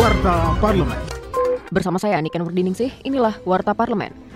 Warta Parlemen. Bersama saya Niken Wardiningsih, inilah Warta Parlemen.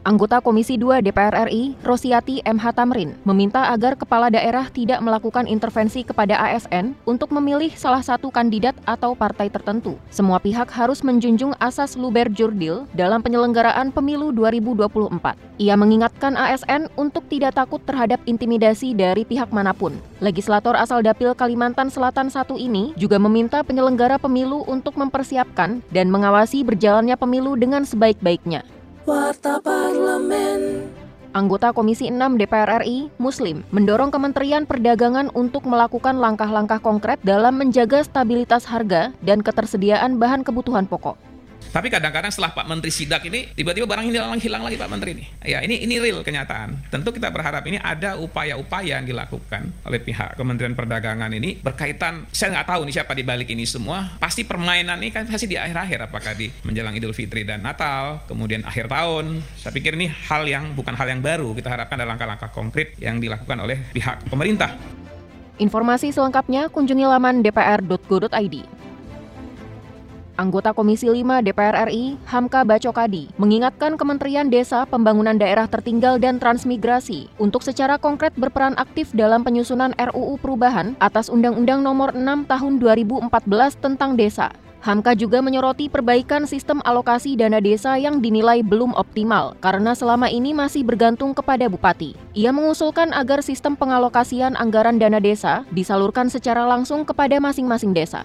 Anggota Komisi 2 DPR RI, Rosiati MH Tamrin, meminta agar kepala daerah tidak melakukan intervensi kepada ASN untuk memilih salah satu kandidat atau partai tertentu. Semua pihak harus menjunjung asas luber jurdil dalam penyelenggaraan pemilu 2024. Ia mengingatkan ASN untuk tidak takut terhadap intimidasi dari pihak mana pun. Legislator asal Dapil Kalimantan Selatan satu ini juga meminta penyelenggara pemilu untuk mempersiapkan dan mengawasi berjalannya pemilu dengan sebaik-baiknya. Warta Parlemen. Anggota Komisi 6 DPR RI, Muslim, mendorong Kementerian Perdagangan untuk melakukan langkah-langkah konkret dalam menjaga stabilitas harga dan ketersediaan bahan kebutuhan pokok. Tapi kadang-kadang setelah Pak Menteri sidak ini, tiba-tiba barang ini hilang, hilang lagi Pak Menteri ini. Ya ini ini real kenyataan. Tentu kita berharap ini ada upaya-upaya yang dilakukan oleh pihak Kementerian Perdagangan ini berkaitan, saya nggak tahu nih siapa di balik ini semua. Pasti permainan ini kan pasti di akhir-akhir, apakah di menjelang Idul Fitri dan Natal, kemudian akhir tahun. Saya pikir ini hal yang bukan hal yang baru. Kita harapkan ada langkah-langkah konkret yang dilakukan oleh pihak pemerintah. Informasi selengkapnya kunjungi laman dpr.go.id. Anggota Komisi 5 DPR RI, Hamka Bacokadi, mengingatkan Kementerian Desa, Pembangunan Daerah Tertinggal dan Transmigrasi untuk secara konkret berperan aktif dalam penyusunan RUU perubahan atas Undang-Undang Nomor 6 Tahun 2014 tentang Desa. Hamka juga menyoroti perbaikan sistem alokasi dana desa yang dinilai belum optimal karena selama ini masih bergantung kepada bupati. Ia mengusulkan agar sistem pengalokasian anggaran dana desa disalurkan secara langsung kepada masing-masing desa.